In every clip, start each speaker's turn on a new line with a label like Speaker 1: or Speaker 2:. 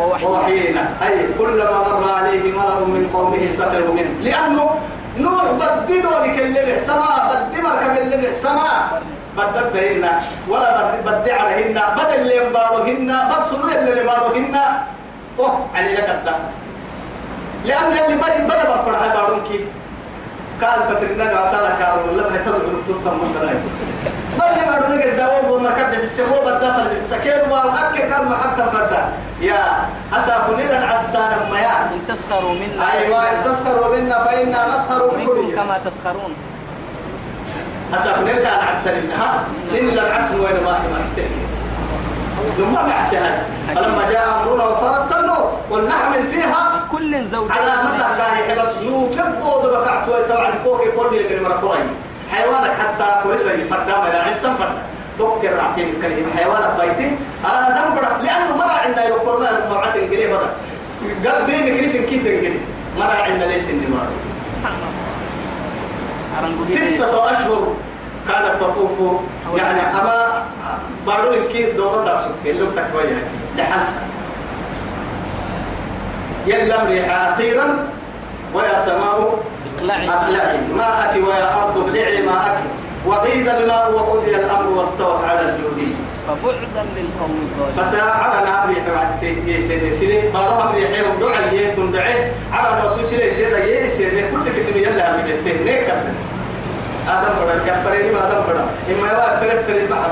Speaker 1: ووحينا. أي كلما مر عليه ملأ من قومه سخروا منه. لأنه نوح بددوا لك اللي سما بدي مركب اللي سما. بدد هنا ولا بدي عليهن بدل اللي ينبارهن ببصروا اللي ينبارهن أوه علي لك الدم. لأن اللي بدي بدأ بفرح بارونكي قال تترنا عسالا كارو ولا فهتدر بنطلع من دراي بل ما قد داو ومركب بالسبوب الدفن سكير وأكر كان محتى فردا يا أسافني لن عسانا ما يا
Speaker 2: إن تسخروا منا
Speaker 1: أيوة إن تسخروا منا فإنا نسخر
Speaker 2: منكم كما تسخرون
Speaker 1: أسافني كان عسانا ها سن عسن وين ما هي ما ثم مع سهل فلما جاء أمرنا وفرت النور ولنحمل فيها
Speaker 2: كل زوج
Speaker 1: على مدى كان يحبس نوفب بود بقعت ويتوعد كوكي كل يجري مركوري حيوانك حتى كوريسا يفردا ما عسن فردا تذكر عتين الكلمة حيوانك بيتي أنا دمبرا لأنه مرة عندنا يقول ما مرعت الجري بدا قال بينك كيف كيف الجري مرة عندنا ليس النمار ستة أشهر كانت تطوف. يعني أما بارو الكيد دورة دارسك اللي بتكويها لحنسا يلا مريحة أخيرا ويا سماء أقلعي ماءك ويا أرض ابلعي ماءك وقيد الماء وقضي الأمر واستوت على الجودي.
Speaker 2: فبعدا للقوم الظالمين.
Speaker 1: بس على نابري تبع تيسي سيدي سيدي. ما راه أمري حيرم دعا يتم دعي على نوتو سيدي سيدي يي سيدي. كل كلمة يلا من التهنيك آدم فدا كفرين ما آدم فدا إما يوا فرد فرد بحر.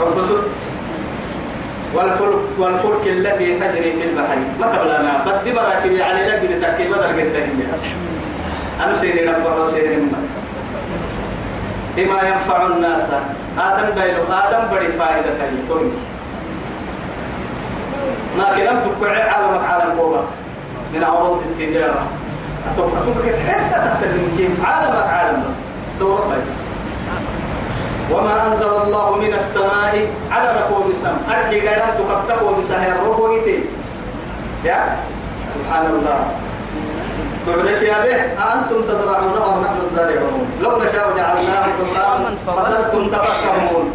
Speaker 1: فبصر والفلك والفلك التي تجري في البحر. ما قبلنا بدي براكب يعني لك بدي تركيب بدل قد هي. أنا سيري نبغى سيري من بما ينفع الناس. آدم بيلو آدم بدي فائدة تلي ما كلام تقع عالمك عالم قوات. من عروض التجارة. أتوقع أتوقع حتى تحت الممكن عالمك عالم بس. دورة طيبة وما أنزل الله من السماء على ركوب السماء أرجع غيران تكتبوا بسهر ربويتي يا؟ سبحان الله تعرف يا به. أنتم تزرعون أم نحن الزارعون. لو نشاء جعلناه حطاما فظلتم تفكرون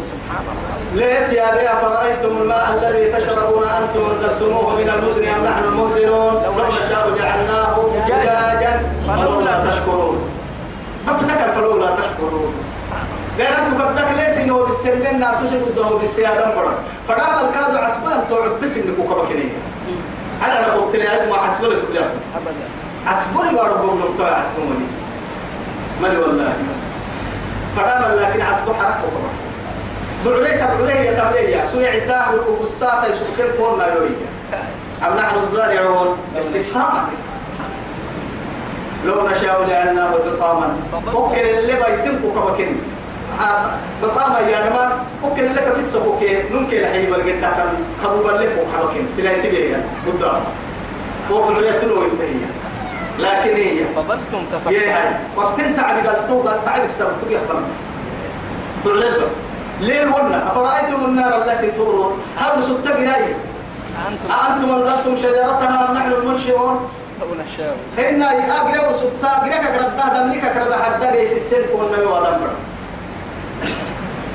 Speaker 1: ليت يا بي أفرأيتم الماء الذي تشربون أنتم أنزلتموه من المزن أم نحن المنزلون لو نشاء جعلناه جاجا فلولا تشكرون. بس لك فلولا تشكرون. أنتم قبضك ليس إنه بالسنين ناتوسد الدهو بالسيادة مرة فرام الكادو عسبان توعد بس إنكو كبكنين أنا نقول تلي ما عسبان تبلياتو
Speaker 2: ابدا.
Speaker 1: عسبوني ما ربهم نقطة عسبوني مالي والله. فرام لكن عسبو حركه كمان بعري تبعري يا تبعري سوي عداه وقصاته يسكر كون نايوية أم نحن الزارعون؟ استفهام. لو نشاء جعلناه حطاما فكر اللي بيتمكو كبكن حطاما يا نما فكر لك في السوق نمكن الحين بلقيت تحت حبوب لك وحبكن سلايتي بيها قدام. فوق العيتلو انتهي لكن هي.
Speaker 2: فظلتم
Speaker 1: يا
Speaker 2: تفكرون
Speaker 1: وقت انت قال تعال استوى تبي اخبرنا تعلن بس. ليه قلنا أفرأيتم النار التي تورون هل سبت قراية؟
Speaker 2: أنتم.
Speaker 1: أأنتم أنزلتم شجرتها أم نحن المنشئون؟ هن أقرأ وسبتا أقرأ كردا دمنك كردا حدا ليس السن كون نبي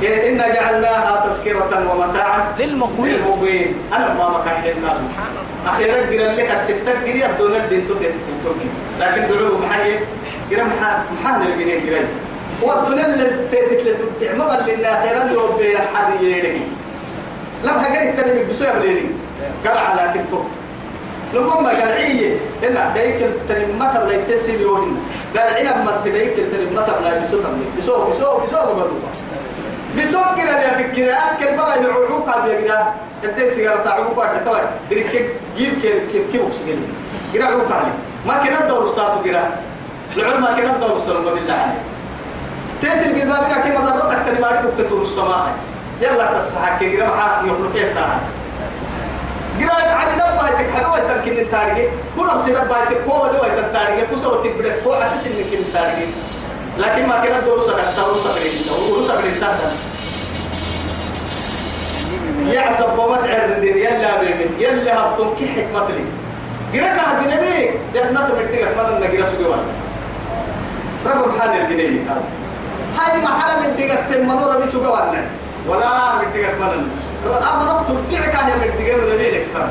Speaker 1: ودمر إن جعلناها تذكرة ومتاعا
Speaker 2: للمقوين
Speaker 1: للمقوين أنا ما مكان الناس أخيرا قرأ لك الستة قرأ دون الدين تبدأ لكن دعوة محايا قرأ محان الجنيه قرأ والدنيا اللي تتلت ما بل لنا خيرا يوم بيحر يلي. لم حاجة التاني بسوي بليني قال على كنتو لما ما قال عيه هنا دايك التاني ما تبلا يتسيب يوهن قال عينا ما تدايك التاني ما تبلا بسو تبلا بسو بسو كده يا فكرة. أكل برا يعوقوك على بيجرا أنت سيجارة تعوقوك على توي. بريك جيب كيف كيف كيف وكسجل جرا عوق عليه ما كنا الدور الساعة جرا العلم ما كنا الدور السلام بالله عليه تيت الجبال بنا كي مضرتك تاني بعد كنت تطور السماء يلا تصحى كي جرا محا يخلق يتاها جرا على دبا هيك حلوة تمكن التارجة كل أمس دبا هيك قوة دوا هيك التارجة كسر تبدأ قوة حتى سنك التارجة لكن ما كنا الدور سكت سو سكت سو سكت تحت يعصب وما تعرض يلا بمن يلا هبطون كي حكمة لي. جرك هذا النبي جنة مديك ما لنا جرا سجوا رب حال الجنيه هاي محل مديك تم منورة بسجوا ولا مديك ما لنا أما رب ترجعك هي مديك من ربي نكسر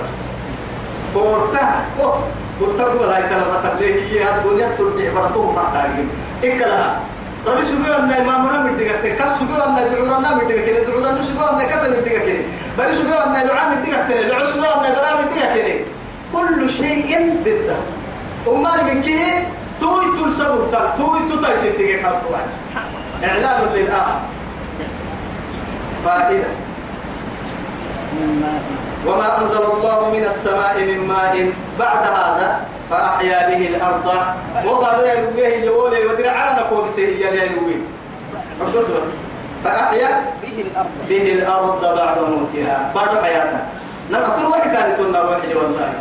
Speaker 1: فورتها. أوه وتقول هاي كلمة تبليه هي الدنيا ترجع برتوه ما تعرفين. إكلها ربي سبحانه أن إمامنا مدقة كني كس سبحانه أن دعورنا مدقة كني دعورنا سبحانه أن كسر مدقة كني بل سبحانه أن دعاء مدقة كني دعاء سبحانه أن برا مدقة كني كل شيء ضده. وما من كه توي تلسبه توي تتاي سدقة كالطوان إعلام للآخر. فائدة. وما أنزل الله من السماء من ماء. بعد هذا فأحيا به الأرض. وبعد يلويه يولي ودرع على نقوم سيئة يلويه. بس فأحيا
Speaker 2: به الأرض
Speaker 1: بعد موتها بعد حياتها. نقطر واحد كانت النار والله.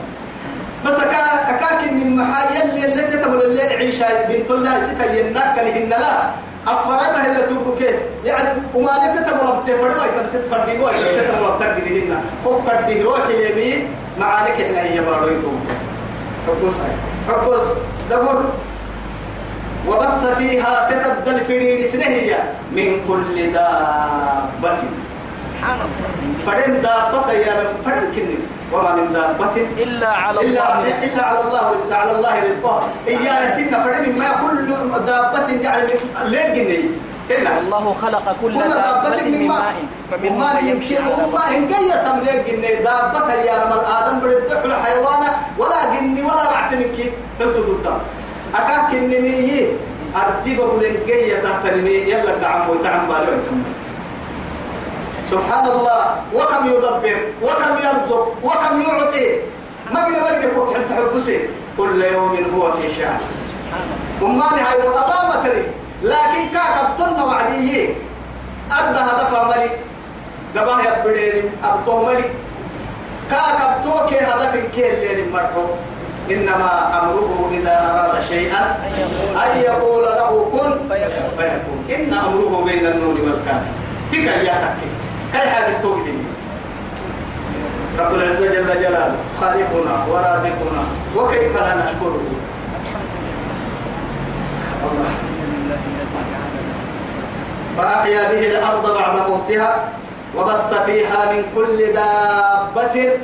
Speaker 1: بس كا أكاك من محايا اللي التي تقول اللي عيشة بنت الله ستة ينك لهن لا. أفرما هلا تبكي يعني وما نت تمر بتفرما إذا تتفردي مو إذا تمر بتجدينا هو كردي روح اليمين معانك إحنا هي بارويتو حبوس هاي. حبوس دبر. وبث فيها تتبدل في سنهية من كل دابة.
Speaker 2: سبحان الله
Speaker 1: فرن دابة يا رب فرن كني وما من دابة.
Speaker 2: إلا على
Speaker 1: إلا
Speaker 2: الله.
Speaker 1: إلا على الله رزق على الله رزقها إيانا تنا فرن ما كل دابة يعني ليه كنا
Speaker 2: الله خلق كل
Speaker 1: دابة من ماء.
Speaker 2: فمنهم من
Speaker 1: يمشي
Speaker 2: على
Speaker 1: إن جاية تملك جني دابة يا رب الآدم بدك حيوانة. ولا جني ولا رعت منك قلت. ضدها أكاك النمية أرتب أقول إن جاية تحترمي يلا دعم وتعم بالي سبحان الله. وكم يدبر. وكم يرزق. وكم يعطي. ما قد ما قد يقول حتى حبسي كل يوم هو في شأن. وما نهاية. الأبا تري. لكن كاكبتنا وعديه. أدى هدف عملي. قباه يبدين أبطو ملي. كاكبتوك هدف كي اللي مرحو. إنما أمره إذا أراد شيئا أن يقول له كن
Speaker 2: فيكون.
Speaker 1: إن أمره بين النور والكاف. تلك يا تكي. كي حاجة توقدني رب العزة جل جلاله خالقنا ورازقنا وكيف لا نشكره؟ الله. فأحيا به الأرض بعد موتها وبث فيها من كل دابة.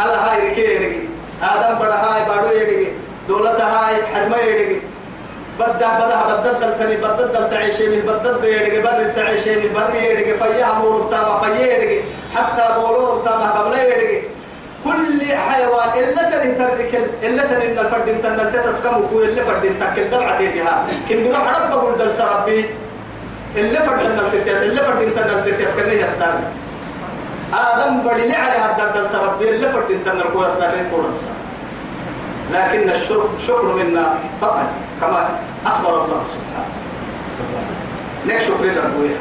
Speaker 1: على هاي ركيري آدم بڑا هاي بارو يدي دولة هاي حجمة يدي بدأ بدأ بدأ دلتني بدأ دلت عيشي من بدأ يدي بر تعيشي من بر يدي فيا أمور بتاما فيا يدي حتى بولور بتاما قبل يدي كل حيوان إلا تني ترك إلا تني إن الفرد انت نلت تسكم كل إلا فرد انت كل دبعة تيها كن بروح رب بقول دل إلا فرد نلت إلا فرد انت نلت يسكني يستان آدم بدي لي على هذا دل سربي إلا فرد انت نلقوا يستان كل لكن الشكر شكر منا فقط كما أخبر الله سبحانه. نك شكر لله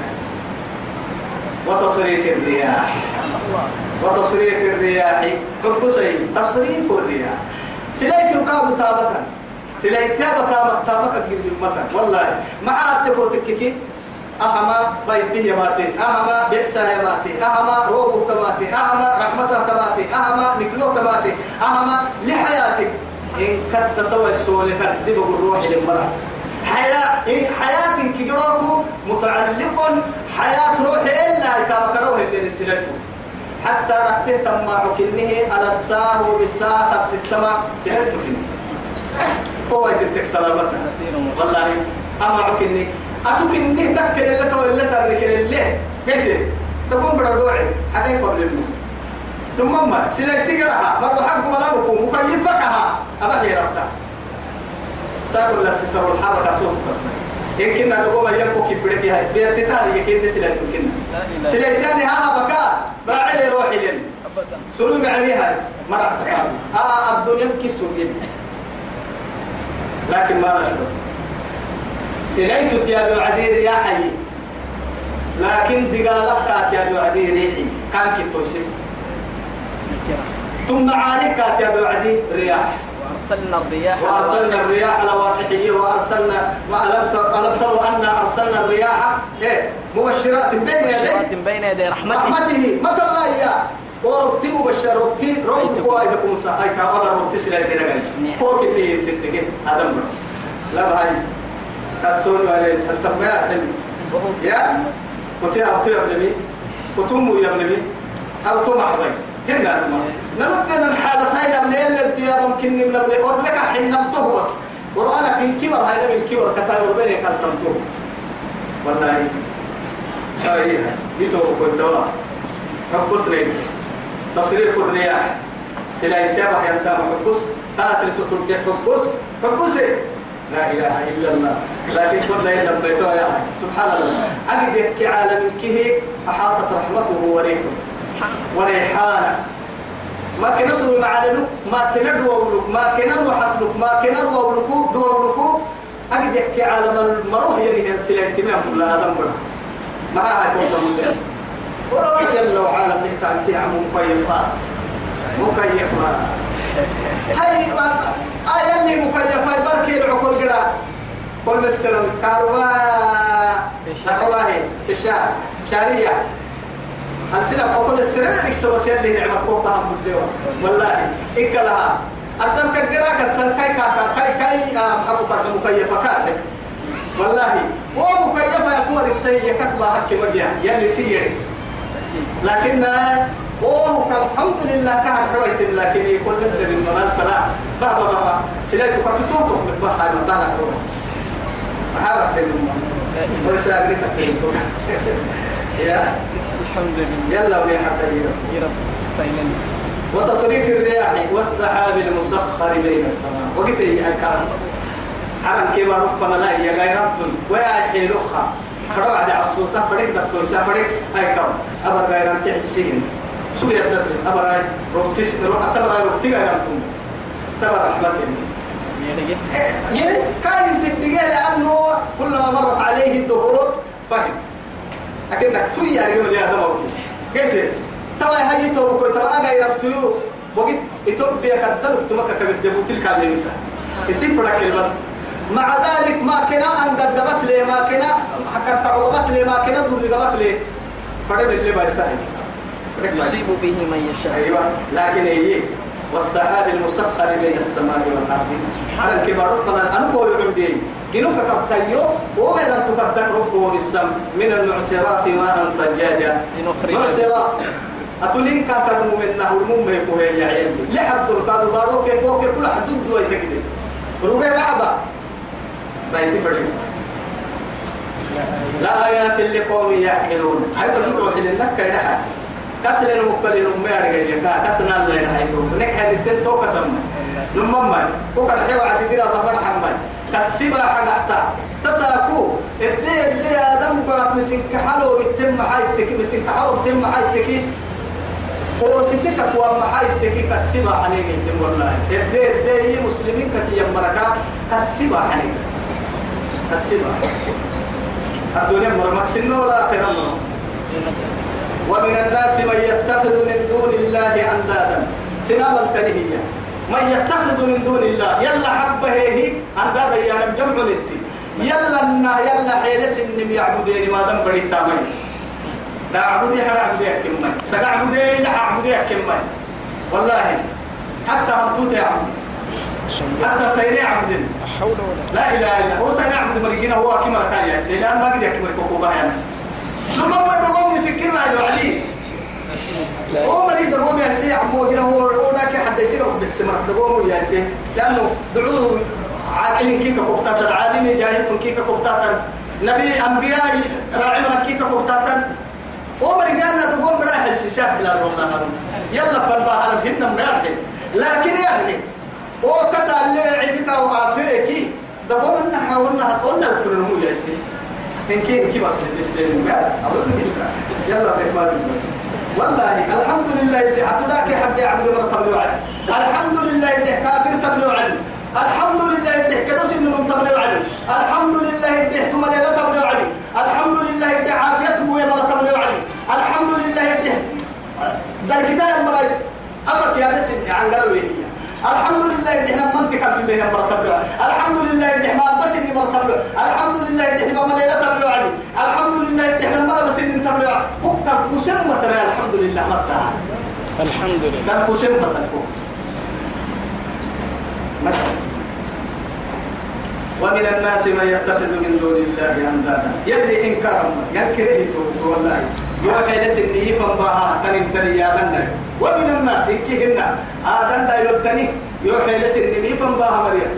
Speaker 1: وتصريف الرياح. وتصريف الرياح. حب سي تصريف الرياح. سلايت القاب تامة سلايت كثير مثلا والله مع تكوتككي أهما بيته ماتي أهما بئسها ماتي أهما روبه تماتي أهما رحمته تماتي أهما نكلو تماتي أهما لحياتك إن توي السؤال كدب الروح للمرأة. حياة إيه حياة كجروكو متعلق حياة روحي إلا إذا كروه اللي نسلته حتى رحته تما كنه على السار وبالساعة تبس السماء. سلته كنه هو يتبتك سلامتنا والله أما عكني أتوكني تكر اللي تو اللي ترك اللي قلت تقوم بردوعي. حقيقة قبل الموت ثم ما سلكتي قرأها مرة حق ملابكم مكيفكها أبا هي ربطها سأقول لسسر الحركة صوت يمكن أن تقوم يلقوا كبرك هاي. بيتتاني يمكن
Speaker 2: لا إله
Speaker 1: سلكتاني ها بكاء. باعلي روحي
Speaker 2: أبدا.
Speaker 1: سلوي معي هاي. تقابل آه الدنيا كسر لكن ما نشكر. سليت يا ابو عدير يا حي. لكن دقالك كات يا ابو عدير ريحي كان كنتو سي. ثم عالك كات يا ابو عدير رياح.
Speaker 2: وأرسلنا الرياح
Speaker 1: وأرسلنا الرياح لواقحيه وأرسلنا والم تر ألم تروا أن أرسلنا الرياح؟ إيه مبشرات بين يدي.
Speaker 2: بين يدي رحمته.
Speaker 1: رحمته. متى الله وربتي مبشر. ربتي رب قواعدكم ساي كابر ربتي سلايتي نغاي فوق اللي هذا مر لا هاي كسون ولا تتم يا حلم
Speaker 2: وهو
Speaker 1: يا كنتي أبتو ابني كنتم يا ابني أبتو محبي هنا نردنا الحالتين ابنين كن من نبلي أرلك حين نبته بس. قرآنك من كبر هاي من كبر كتاي وربني كالتمتو والله. هاي يتو كنتوا حبس لي تصريف الرياح. سلا يتابع ينتابع حبس قاتل تطلب حبس حبس لا إله إلا الله. لكن كنا إلا بيتوا يا سبحان الله. أجد يكي عالم كه أحاطت رحمته وريحه. وريحانة. ما كنا سوي معنا ما كنا دوولك ما كنا نوحتلك ما كنا دوولك دوولك أجد يكي عالم المروح يعني ينسل اهتمام لا هذا مرة ما هاي مدين ولا جل وعلا نحتاج تعمل مكيفات. مكيفات. هاي آية اللي مكيفات بركي العقول قرا. كل السلام كاروا شعواه تشاء شارية. السلام أقول السلام نكسب وسيل اللي نعمة الدوا والله إكلها أدم كجرا كسر كاي كاي كاي محبو فرح مكيفة كاي والله هو مكيفة يطور السيء كتبا حكي مجيا يلي سيري لكن هو الحمد لله كان حويت لكن يقول نسر إنه سلام بابا بابا سلايتك تتوتك بتبقى هاي مطالع محابك للمم ويساقرتك يا.
Speaker 2: الحمد لله.
Speaker 1: يلا ولي حتى
Speaker 2: يا رب. فإنني
Speaker 1: وتصريف الرياح والسحاب المسخر بين السماء. وقت هي الكلام حرم كيما رفنا لا هي غيرتن. ويا حيلوخا فروا عد عصوصة فريق دكتور سافريق هاي كم. أبر غيران تعبسين سوريا بدر أبر هاي ربتس أتبر هاي ربتي غيران تبر رحمتين
Speaker 2: يعني
Speaker 1: كاين سبتقال لأنه كلما مرت عليه الدهور فهم. أكنك توي يعني يقول يا دم قلت توا هاي تو كنت أنا يربطيو وقت إثيوبيا كتلك تمك كبت جبوت الكامل مسا يصير فرق بس مع ذلك ما كنا أن قد قبت لي ما كنا حكرت عقبت لي ما كنا قبت لي. فرق اللي بيساعد
Speaker 2: يصيب به من يشاء.
Speaker 1: أيوة لكن هي والسحاب المسخر بين السماء والأرض. على الكبار فلان أنا بقول عندي جنوك كبتيو وغير أن تقدر ربه بالسم. من المعسرات ماء ثجاجا معسرات أتولين كاتر مؤمنه المؤمن يكون يا عيال. لحد القادو بارو كي كوكي كل حدود دوي كده روبي بحبا بايتي فريق لا آيات لقوم يعقلون. هاي بنروح للنكة يدحى كسر المقبل الأمي أرجع كا كسر نال لين هاي تو نك هذه التن تو كسر لما ما كوكا الحيوة عدي ديرا بمر حمد كسبا حتى. تساكو الدي الدي آدم قرأت مسين كحلو يتم حايتك مسين كحلو يتم حايتك هو ستك قوام حايتك كسبا حنين يتم والله. الدي الدي مسلمين كي يمركا كسبا حنين. كسبا الدنيا مرمت ولا آخرة مرمت. ومن الناس من يتخذ من دون الله أندادا. سنام التنهية من يتخذ من دون الله. يلا حبه هي. أندادا يا رب جمع لتي يلا النا يلا حيلس إنم يعبدين ما دم بريد تامين. لا عبدي حدا عبدي أكيم ماي. سقع عبدي لا عبدي أكيم ماي. والله. حتى هبطوت يا عبد حتى سيري عبد
Speaker 3: حول ولا
Speaker 1: لا إله إلا هو سيري عبد مريقين هو أكيم ركان يا سيدي لأن ما قد يكيم ركوكوبا يعني ثم ما تقوم يفكرنا على عليه هو مريض قوم يا سي عمو هنا هو هو ناكي حد يصير في السمر تقوم يا سي لأنه دعوه عاقل كيك كوبتات العالم جاهل كيك كوبتات نبي انبياء راعي من كيك كوبتات هو مريضنا تقوم براح الشيشات إلى والله يلا فالبا أنا هنا مرحل لكن أخي هو كسر اللي عيبك وعافيك ده هو من حاولنا قلنا الفلنمو يا سي إن كين كي بس الإسلام قال أقول لك يلا بإكمال بس والله الحمد لله اللي عتداك حد يعبد من تبليو عدل الحمد لله اللي كافر تبليو عدل الحمد لله اللي كدس من تبليو عدل الحمد لله اللي احتمل لا تبليو عدل الحمد لله اللي عافيته ويا مرة تبليو عدل الحمد لله اللي ده الكتاب مرة أفك يا دس عن قلبي الحمد لله ان إحنا منطقه في المهنه مرتب الحمد لله ان إحنا بس اني مرتب الحمد لله ان إحنا ما ليله تبلو عدي الحمد لله ان إحنا ما بس اني تبلو وقت مسمى ترى الحمد لله متى
Speaker 3: الحمد لله
Speaker 1: مسمى تكون مثلا ومن الناس من يتخذ من دون الله اندادا يلي انكار ينكره والله يوكا يلسني فنباها تنين تني يا ومن الناس إنكهن آدم دايلو تني يوحي لسن ميفن باها مريم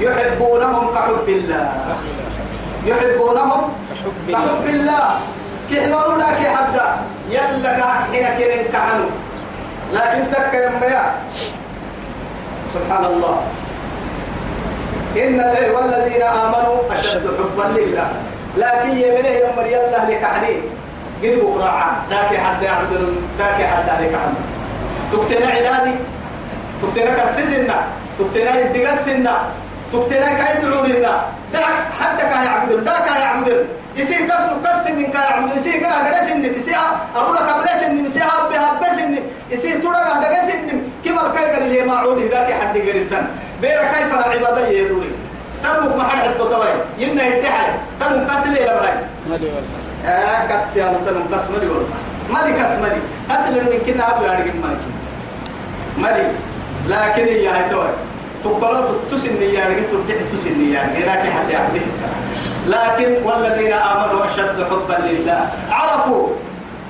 Speaker 1: يحبونهم كحب الله يحبونهم
Speaker 3: كحب
Speaker 1: كحب
Speaker 3: الله
Speaker 1: الله كحنا لك حدا يلا كحنا كيرن كعنو لكن تك يا سبحان الله إن الله والذين آمنوا أشد حبا لله. لكن يمنه يمر يلا لك عنين قد بكرة ذاك حد يعبد ذاك حد لك عنه تكتنا عنادي تكتنا كسسنا تكتنا يدقسنا تكتنا كيدعوننا ذاك حتى كان يعبد ذاك يعبد يصير كسر كسر من كان يعبد يصير كنا قدس إن يصير أبو لك بلس إن يصير أب بس إن يصير ترى قد قدس إن كم الكير اللي ما عود ذاك حد قريتن بير كيف العبادة يدوري. تمك ما حد حد توي ينا يتحد تمك كسر لي لبهاي
Speaker 3: مالي والله.
Speaker 1: آه كت يا متن كس مالي والله. مالي كس مالي. كس اللي من كنا أبو يعني مالي مالي. لكن هي هاي توي تقبلوا تسني يعني تبدع تسني يعني لكن حتى يعبده لكن والذين آمنوا أشد حبا لله. عرفوا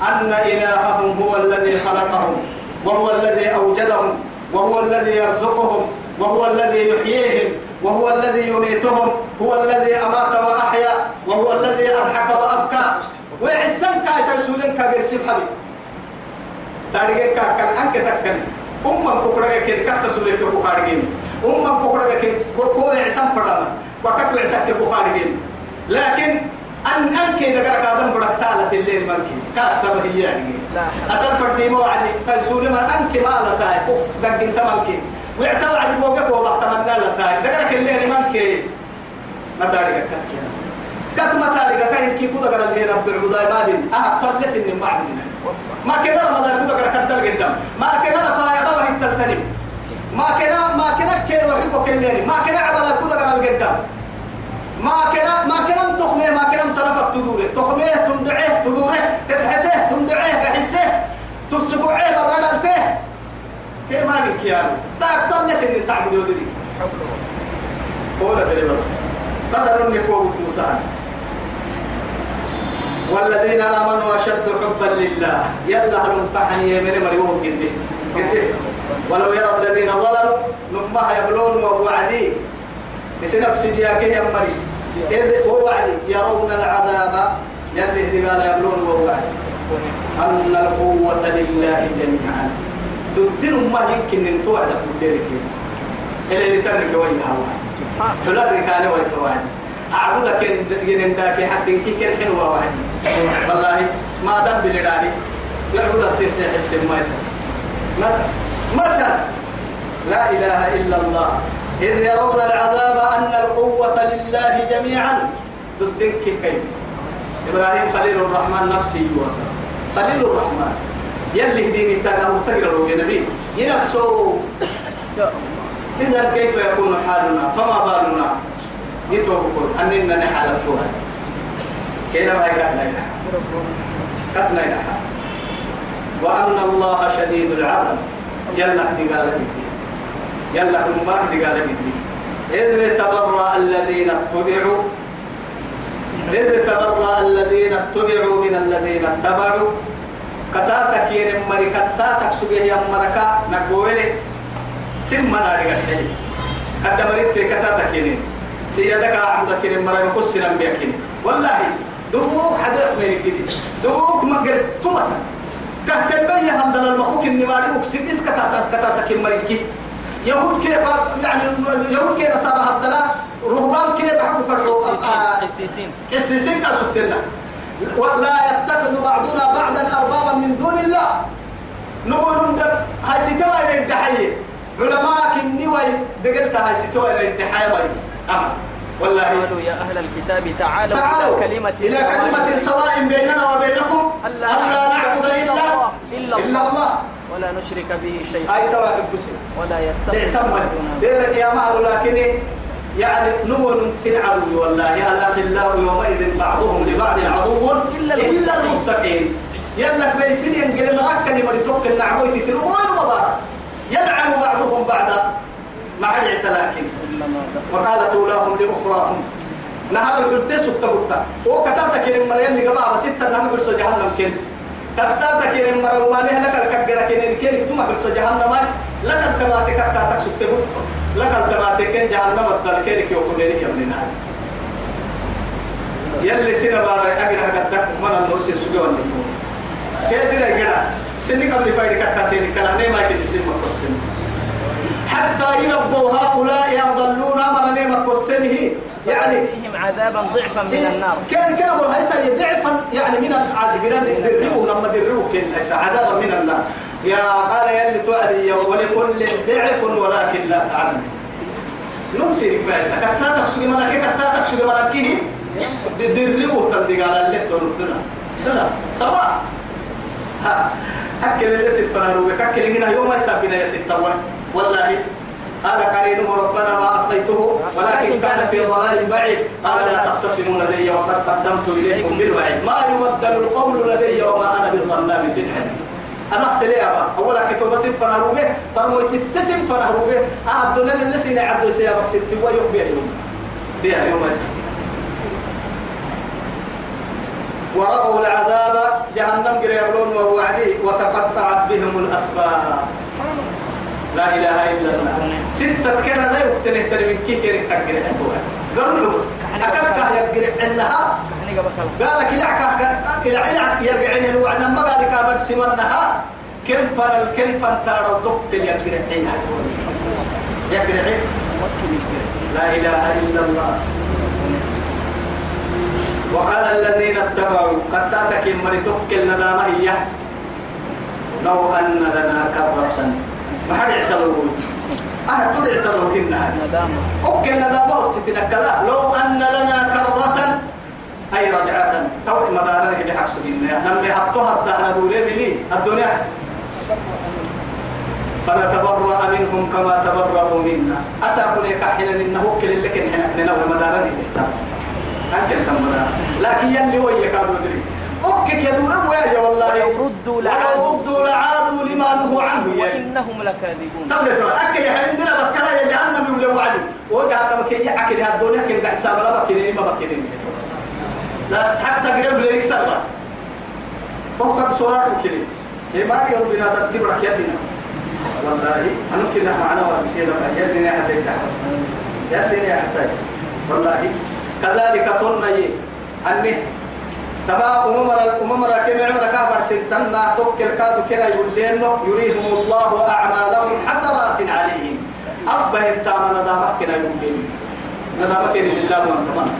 Speaker 1: أن إلههم هو الذي خلقهم وهو الذي أوجدهم وهو الذي يرزقهم وهو الذي يحييهم وهو الذي يميتهم هو الذي أمات وأحيا وهو الذي أضحك وأبكى. ويعسن كاي تسولين حبيب. تاريخ كان أنك تكن أمم كوكرا كن كحت سولين أمم كوكرا كن كو عسن فرانا وقت وعتك كوكارجين لكن أن أنك إذا قرأت آدم بدك تالة الليل مالك كأسر هي يعني. أسر فردي موعدي تسولي ما أنك ما لا تاي. دق أنت مالك ويعتبر عدي بوقك وبعت تمنى لا تاي. دقرك الليل مالك ما تاريخ كتك كت ما تاريخ كاين كي كودا قرأ اللي رب العبوداء بابين. أه تلس إن معبدنا ما كنا رمضان كودا قرأ قدام ما كنا رفايا روح التلتنم ما كنا ما كنا كير وحيكو كليني ما كنا عبلا كودا قرأ القدام ما كنا ما كنا تخمه ما كنا مصرفك تدوره تخمة تندعه تدوره تتحته تندعه كحسه تسبوعه بردلته كيف ما بك يا تاك تلس إن تعبدوا دري قول في بس بس أنا نفوق موسى. والذين آمنوا أشد حبا لله. يلا هل امتحني من مريوم قده قده ولو يرى الذين ظلموا نما يبلون ووعدي. بسنفس دياك يا مري. إذ ووعدي. يرون العذاب. يلي قال يبلون ووعدي. أن القوة لله جميعا. ضدن ما يمكن أن توعد كل ذلك إلى لترك وجهها واحد حلال ركاني ويتواني أعبدك إن ذاك حد كي حلوة واحد والله ما دم بلداني. يعبد التسع السماء. متى متى؟ لا إله إلا الله. إذ يرون العذاب أن القوة لله جميعا. ضدك كيف إبراهيم خليل الرحمن نفسي وصل خليل الرحمن. يلي هديني تاقه تقرأ نبي. ينفسه إذا كيف يكون حالنا؟ فما بالنا؟ يتوقع أننا نحالتها كيف ما يكتنا كتنا إلها وأن الله شديد العذاب. يلا اهدي قال لك يلا ما اهدي قال لك إذ تبرأ الذين اتبعوا إذ تبرأ الذين اتبعوا من الذين اتبعوا. كتاتك ين مري كتاتك سجيه يا مركا نقولي سمنا ناري قتلي قد مريت كتاتك ين سيادك أعبدك ين مري مكسنا بيكين والله دبوك حدث الجديد دبوك ما جلس تومتا كهكل بيا هندل المخوك النماري وكسيدس كتاتا كتاسك مريكي. يهود كيف يعني يهود كيف نصارى هدلا رهبان كيف حكوا كرهوا
Speaker 2: حسيسين
Speaker 1: السيسين كان سبتنا ولا يتخذ بعضنا بعضا أربابا من دون الله. نقول ندر هاي ستوى الدحية. علماء كني وي دقلت هاي ستوى الدحية أما. والله.
Speaker 2: قالوا يا أهل الكتاب تعالوا,
Speaker 1: تعالوا
Speaker 2: إلى كلمة
Speaker 1: إلى كلمة سواء بيننا وبينكم.
Speaker 2: ألا
Speaker 1: ألا نعبد إلا
Speaker 2: إلا
Speaker 1: إلا
Speaker 2: الله.
Speaker 1: الله.
Speaker 2: ولا نشرك به شيئا.
Speaker 1: هاي توا حبسي
Speaker 2: ولا يتخذ
Speaker 1: اعتمد
Speaker 2: بعضنا
Speaker 1: ديرك يا مهر لكن يعني نمر تنعم والله. الأخلاء يومئذ بعضهم لبعض عدو؟
Speaker 2: إلا
Speaker 1: إلا المتقين. يلا بيسين ينقل مركني مريتوك النعوي تترمون مبارك يلعن بعضهم بعضا. مع
Speaker 2: دخل
Speaker 1: وقالت أولاهم لأخراهم. نهار الحلتين سكت بطا وكتبت كلمة مريم اللي قبعها ستة نعم برسو جهنم كن كتا تكين مروانه لك الكبيرة كين كين. تما في جهنم لك التباتي كتا تكسب تبوت لك التباتي كين جهنم الدل كين كيو كلين كملين يلي سنة بارا أجر هكذا من النوسي سجوا النتو كيدر أجرا سنة قبل فايد كتا تين كلامي ما كده سنة مقصن حتى يربوا هؤلاء يضلون أمر نيمة قصنه يعني
Speaker 2: فيهم عذابا ضعفا من النار.
Speaker 1: كان كان ابو هيسا ضعفا يعني من الجيران دربوا لما دربوا كان عذابا من النار. يا قال يا اللي توعدي ولكل ضعف ولكن لا تعلم. ننسي بس. كتاتك سوي ملاك كتاتك سوي ملاك دربوا تندق على اللي لا لا سواء ها. أكل اللي ست فنانو أكل هنا يوم ما يسابنا يا ست والله قال قرينه ربنا ما أطغيته ولكن كان في ضلال بعيد. قال لا تختصموا لدي وقد قدمت إليكم بالوعيد. ما يبدل القول لدي وما أنا بظلام للعبيد أنا أحسن ليه أبا؟ أولا كتب سن فنهروا به فرموا تتسم فنهروا به أعدنا اللي سنة عدو سيابك ست ويوم بيا يوم بيا يوم يسا ورأوا العذاب جهنم قريبون ووعدي وتقطعت بهم الأسباب. لا إله إلا الله. ستة كنا لا يقتنه من كي كيرك تقرأ أتوها قرن بس. أكبر يقرأ إنها قال لك لعك إلى علك يرجع إنه وعنا ما قال لك أبر سمنها كم فن الكم ترى تقتل يقرأ إنها يقرأ لا إله إلا الله. وقال الذين اتبعوا قد تاتك مرتك الندامة هي. لو أن لنا كرة. ما حد اعتبروا أنا تود اعتبروا كنا
Speaker 2: ندامة
Speaker 1: أوكي ندامة وستنا كلا لو أن لنا كرة أي رجعة. تو مدارنا اللي حبسوا لنا لما حبتوها الدهنا دولي بلي الدنيا. فنتبرأ منهم كما تبرأوا منا. أسأكون يكحنا إنه كل اللي كن إحنا نوي مدارنا اللي احتاج أنت مدارنا لكن يلي هو يكادوا أوكي كدورا ويا والله.
Speaker 2: ولو ردوا
Speaker 1: ولو
Speaker 2: لعادوا.
Speaker 1: ردوا لعادوا لما نهوا عنه.
Speaker 2: وإنهم لكاذبون.
Speaker 1: طب ترى أكل يا حين دنا بكلا يا جهنم يقول وعد وجهنم كي يأكل هذا الدنيا كي قاعد حساب لا بكيني ما بكيني لا حتى قريب ليك سرا فوق صورة وكيني هي ما يوم بنا تتبع كيدنا والله أنا كنا معنا وبسيرة يدنا حتى يتحبس يدنا حتى والله كذلك تني أني تبا أمم أمم راكب عمر كابر سنتنا توكل كادو كنا يقول لنا يريهم الله أعمالهم حسرات عليهم. أبا انت من ندامك كنا يقول لنا ندامك لله وانت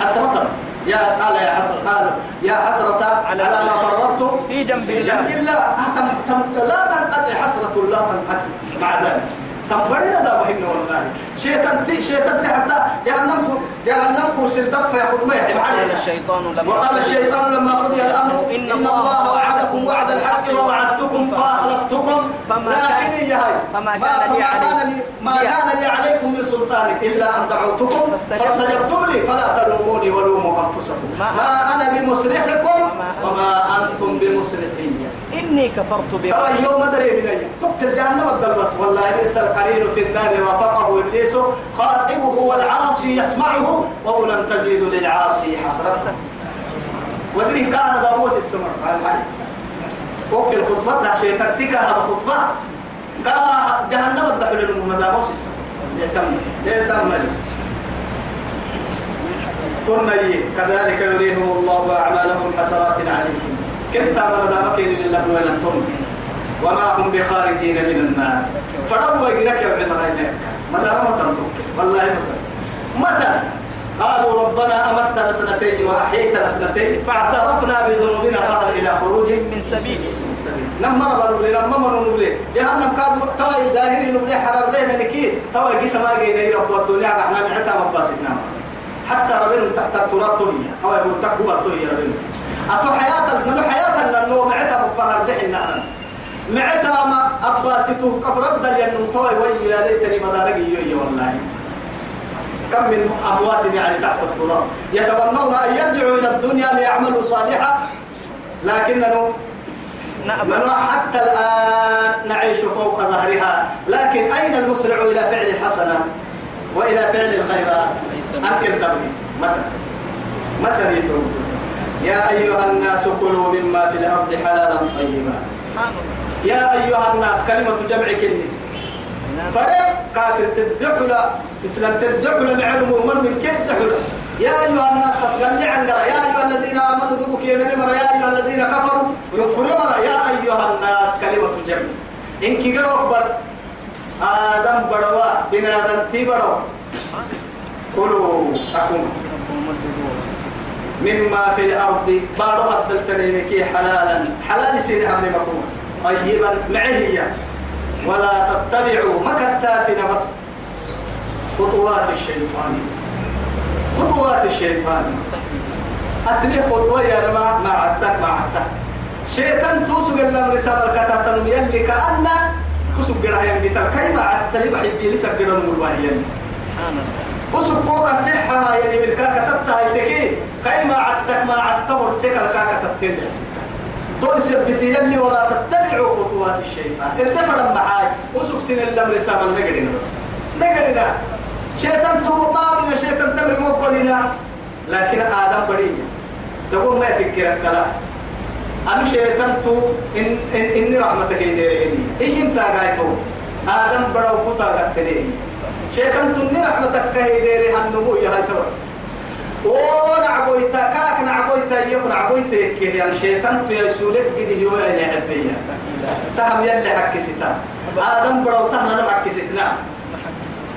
Speaker 1: حسرة. يا قال يا حسرة. قال يا حسرة على, ما فرطت
Speaker 2: في جنب الله
Speaker 1: الله. آه، تم لا تنقطع حسرة لا تنقطع. مع ذلك. تم بدنا دا مهم والله. شيطان تي شيطان تي حتى جهنم جهنم كرسي الدفع يا خطبة يا
Speaker 2: قال
Speaker 1: حبيبي
Speaker 2: الشيطان لما
Speaker 1: وقال الشيطان لما قضي الأمر
Speaker 2: إن الله
Speaker 1: وعدكم وعد الحق ووعدتكم فأخلفتكم.
Speaker 2: فما
Speaker 1: لكن
Speaker 2: كان-
Speaker 1: يا هاي؟
Speaker 2: فما كان لي عليكم-
Speaker 1: ما كان لي عليكم من سلطان إلا أن دعوتكم.
Speaker 2: فاستجبتم-
Speaker 1: لي فلا تلوموني ولوموا أنفسكم.
Speaker 2: ما-
Speaker 1: أنا بمصرخكم
Speaker 2: وما-
Speaker 1: أنتم بمصرخي
Speaker 2: إني كفرت
Speaker 1: ترى
Speaker 2: بربي
Speaker 1: اليوم دري من أيه تقتل جهنم الدل بس. والله بئس القرين في النار. رافقه إبليس خاطبه والعاصي يسمعه قولا تزيد للعاصي حسرة. ودري كان داووس استمر. أوكي الخطبة شيء تكتيكها خطبة كا جهنم الدخل لهم داووس استمر. يتم يتم كنا كذلك يريهم الله أعمالهم حسرات عليهم. كنت أمر دامك لله ولنتم وما هم بخارجين من النار. فدعوا يجرك يا ابن هناك متى متى والله متى متى قالوا ربنا أمتنا سنتين وأحييتنا سنتين فاعترفنا بذنوبنا فهل إلى خروج
Speaker 2: من سبيل.
Speaker 1: من سبيل نمر بنبلي نمر نبلي جهنم كاد توا ظاهري نبلي حرر ليه منكي توا جيت ما جينا رب الدنيا إحنا معتا مباسطنا حتى ربنا تحت التراب تهيا أو يقول تقوى تهيا ربنا. أتو حياتك من حياتنا إنه معتا مفرر دحنا معتا ما أباسطه قبر بدل ينم توي وي يا ليتني مدارك يوي والله. كم من أموات يعني تحت التراب. يتمنون أن يرجعوا إلى الدنيا ليعملوا صالحا. لكنه
Speaker 2: نأبى
Speaker 1: من حتى الآن نعيش فوق ظهرها. لكن أين المسرع إلى فعل الحسنة وإلى فعل الخيرات. أمكن تبني. متى؟ متى يترك يا أيها الناس كلوا مما في الأرض حلالا طيبا. يا أيها الناس كلمة جمع كلمة. فريق كافر تدعولا إسلام تدعولا معلوم ومن من كيف تدعولا يا أيها الناس أسقل لي عندنا. يا أيها الذين آمنوا دبك يمن مرة. يا أيها الذين كفروا يكفروا مرة. يا أيها الناس كلمة جمع. إنك قلوك بس. آدم بدوا بنادم تي بدوا كلوا أكون. مما في الأرض بارو أدلتني مكي حلالا. حلال سير أمر مكون طيبا معهية ولا تتبعوا مكتاتنا بس. خطوات الشيطان. خطوات الشيطان. أسلي خطوة يا رما ما عدتك ما عدتك. شيطان توسق الله رسالة الكتاتن يلي كأن كسب قرأ ينبتل كيما عدت لي بحب يلسك قرأ الملواهيين
Speaker 2: سبحان الله
Speaker 1: وسبوك صحة يعني من كاكا تبتها يتكي كيما عدتك ما عدتور سكا الكاكا تبتين تقول سبتي يلي ولا تتبعوا خطوات الشيطان ارتفع معاي وسوق سن الامر سام المجرين بس مجرنا شيطان تو ما بنا شيطان تمر مو لكن آدم بريء تقول ما يفكر الكلام أنا شيطان تو إن إن إني رحمتك يديرني إيه أنت قايتو آدم بدو كتا قتني شيطان تني رحمتك كهيديري هنمو يا هاي تبع ونعبويتا كاك نعبويتا يكون عبويتا كي يعني شيطان تو يسولك قد يو يعني عبيا تهم يلي حكي ستا آدم برو تهنا نحكي ستنا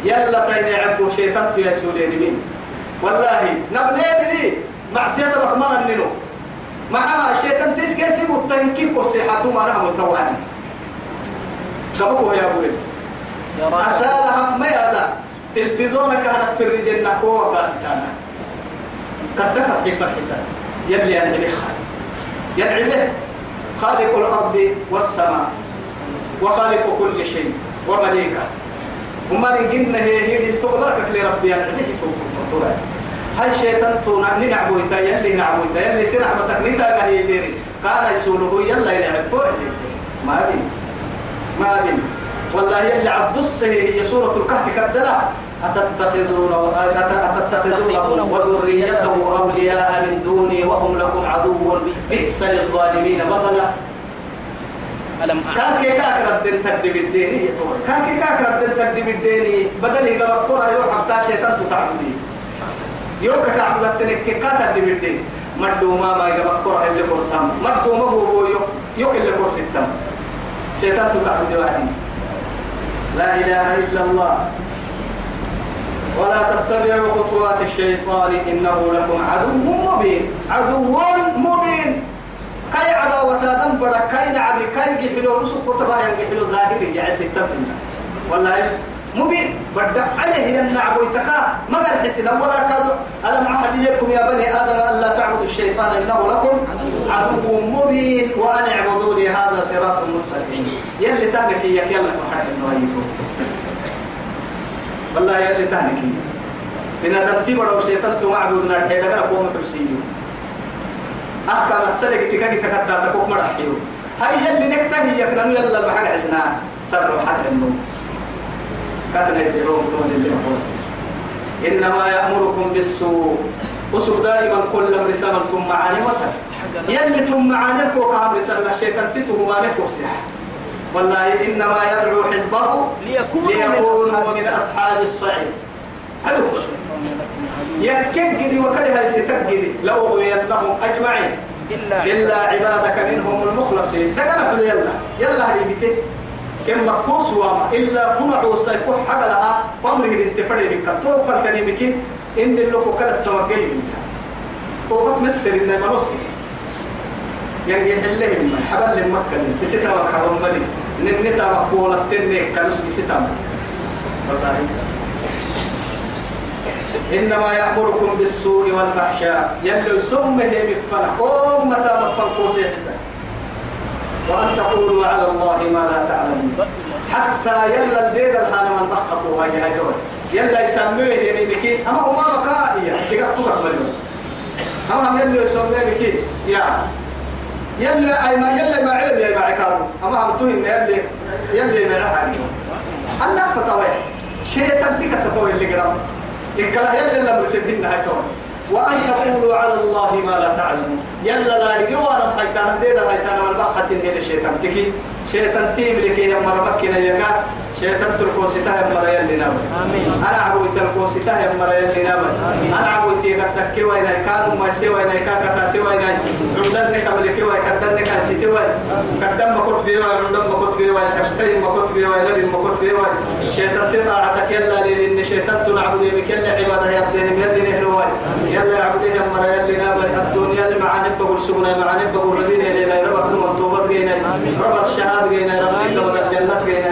Speaker 1: يلا تين عبو شيطان تو يسوليني مين والله نبلي بلي. معصية بكمنا ننو معها شيطان تسكي سيبو التنكيك وصيحته ما رحمه التواني سبقوا يا
Speaker 2: راجل
Speaker 1: أسألها ما يدا تلفزيون كانت في الرجل نقوة بس كان. قد في فرحتها يلي ينعبه ينعبه خالق. الأرض والسماء وخالق كل شيء ومليكه. وما نجينا هي هي تقدرك لربي. توقف هاي شيطان تو نعبو تا يلي نعبو تا يلي سنع متكنيتا هي ديري. كان يسوله يلا يلعبه ما بين. ما بين. والله يلي عبدس هي سورة الكهف كدلا. أتتخذون أتتخذون وذريته أولياء من دوني وهم لكم عدو. بئس للظالمين بدلا
Speaker 2: ألم
Speaker 1: كاكي كاك ردن تدي بالديني كاكي كاك ردن تدي بالديني بدل يقبل قرى يوم حبتا شيطان تتعبدي. يوم كعبد التنك كاتا تدي بالديني مدو ما ما يقبل قرى اللي قرطام مدو ما هو يو يو اللي قرصتام شيطان تتعبدي واحد لا إله إلا الله. ولا تتبعوا خطوات الشيطان. إنه لكم عدو مبين. عدو مبين. كاي عداوة دم بڑا كاي نعبي كاي جحلو رسو قطبا ينجحلو ظاهري. يعد التفن والله مبين بدع عليه النعب ويتكا ما قال ولا كادوا ألم عهد إليكم يا بني آدم ألا تعبدوا الشيطان إنه لكم عدو مبين وأن اعبدوني هذا صراط مستقيم يلي تانك إياك يلا محل إنه والله يلي تانك من هذا تبرو الشيطان تمعبدنا الحيدة قوم حسيني أحكام السلك تكاكي تكتا تكوك مرحيو هاي يلي نكتهي يكنانو يلا المحل عسنا سر محل النوم كاتنا يدعون دون اللي إنما يأمركم بالسوء. وسوء دائما كل أمر سملتم معاني وطن. يلي تم معاني كوكا أمر سمل الشيطان تتو ما والله إنما يدعو حزبه
Speaker 2: ليكونوا من أصحاب
Speaker 1: الصعيد. هذا هو بس يكد جدي وكره ستك جدي لو أغوينهم أجمعين.
Speaker 2: إلا
Speaker 1: إلا عبادك. منهم المخلصين. ده حلو يلا يلا هذه بيته كم مكوس وما إلا كنا عوسى يكون حاجة لها وامر انت فري بك قال تاني بك إن اللي كلا السماء جاي منها تو بتمسر إن ما نصي. يعني يحل من حبل مكة بسيطة وحرم ملي ننتا مقولة تني كانوا بسيطة والله. إنما يأمركم بالسوء والفحشاء. يلو سمه بفنا أمة مفنقوس حسن. وأن تقولوا على الله ما لا تعلمون. حتى يلا الدير الحال من بخطوا هاي هاي يلا يسموه يعني بكي. أما هو ما بكائية تقطوا أكبر بس. أما هم يلا يسموه بكي. يا. يلا أي ما يلا ما عيب يا معكارو أما هم تقول يلا يلا ما راح أنا فتوى شيء تنتك ستوى اللي قرام إكلا يلا اللي مرسبين هاي تون وأن تقولوا على الله ما لا تعلمون. يلا لا رجوانا حيتان ديدا حيتان والبحث إن الشيطان تكي. شيطان تيم لكي يمر مكنا يكا شيطان تركو ستا يمر يلي نام
Speaker 2: آمين.
Speaker 1: أنا عبو تركو ستا يمر يلي نام أنا عبو تيكا تكي وين كانوا ما سي وين كاكا تاتي وين عمدن قبل كي وين كدن كاسيتي وين. كدن ما كنت بيوا عمدن ما كنت بيوا سبسي ما كنت بيوا لبي ما كنت بيوا شيطان تطاعتك يلا لأن شيطان تنعبد بك يلا عبادة يقدين يلي نهلوا يلا عبده يمر يلي نام الدنيا اللي معانا بقول سبنا معانا بقول ردين إلى ربك المطلوبات جينا ربك الشهاد جينا ربك الجنة جينا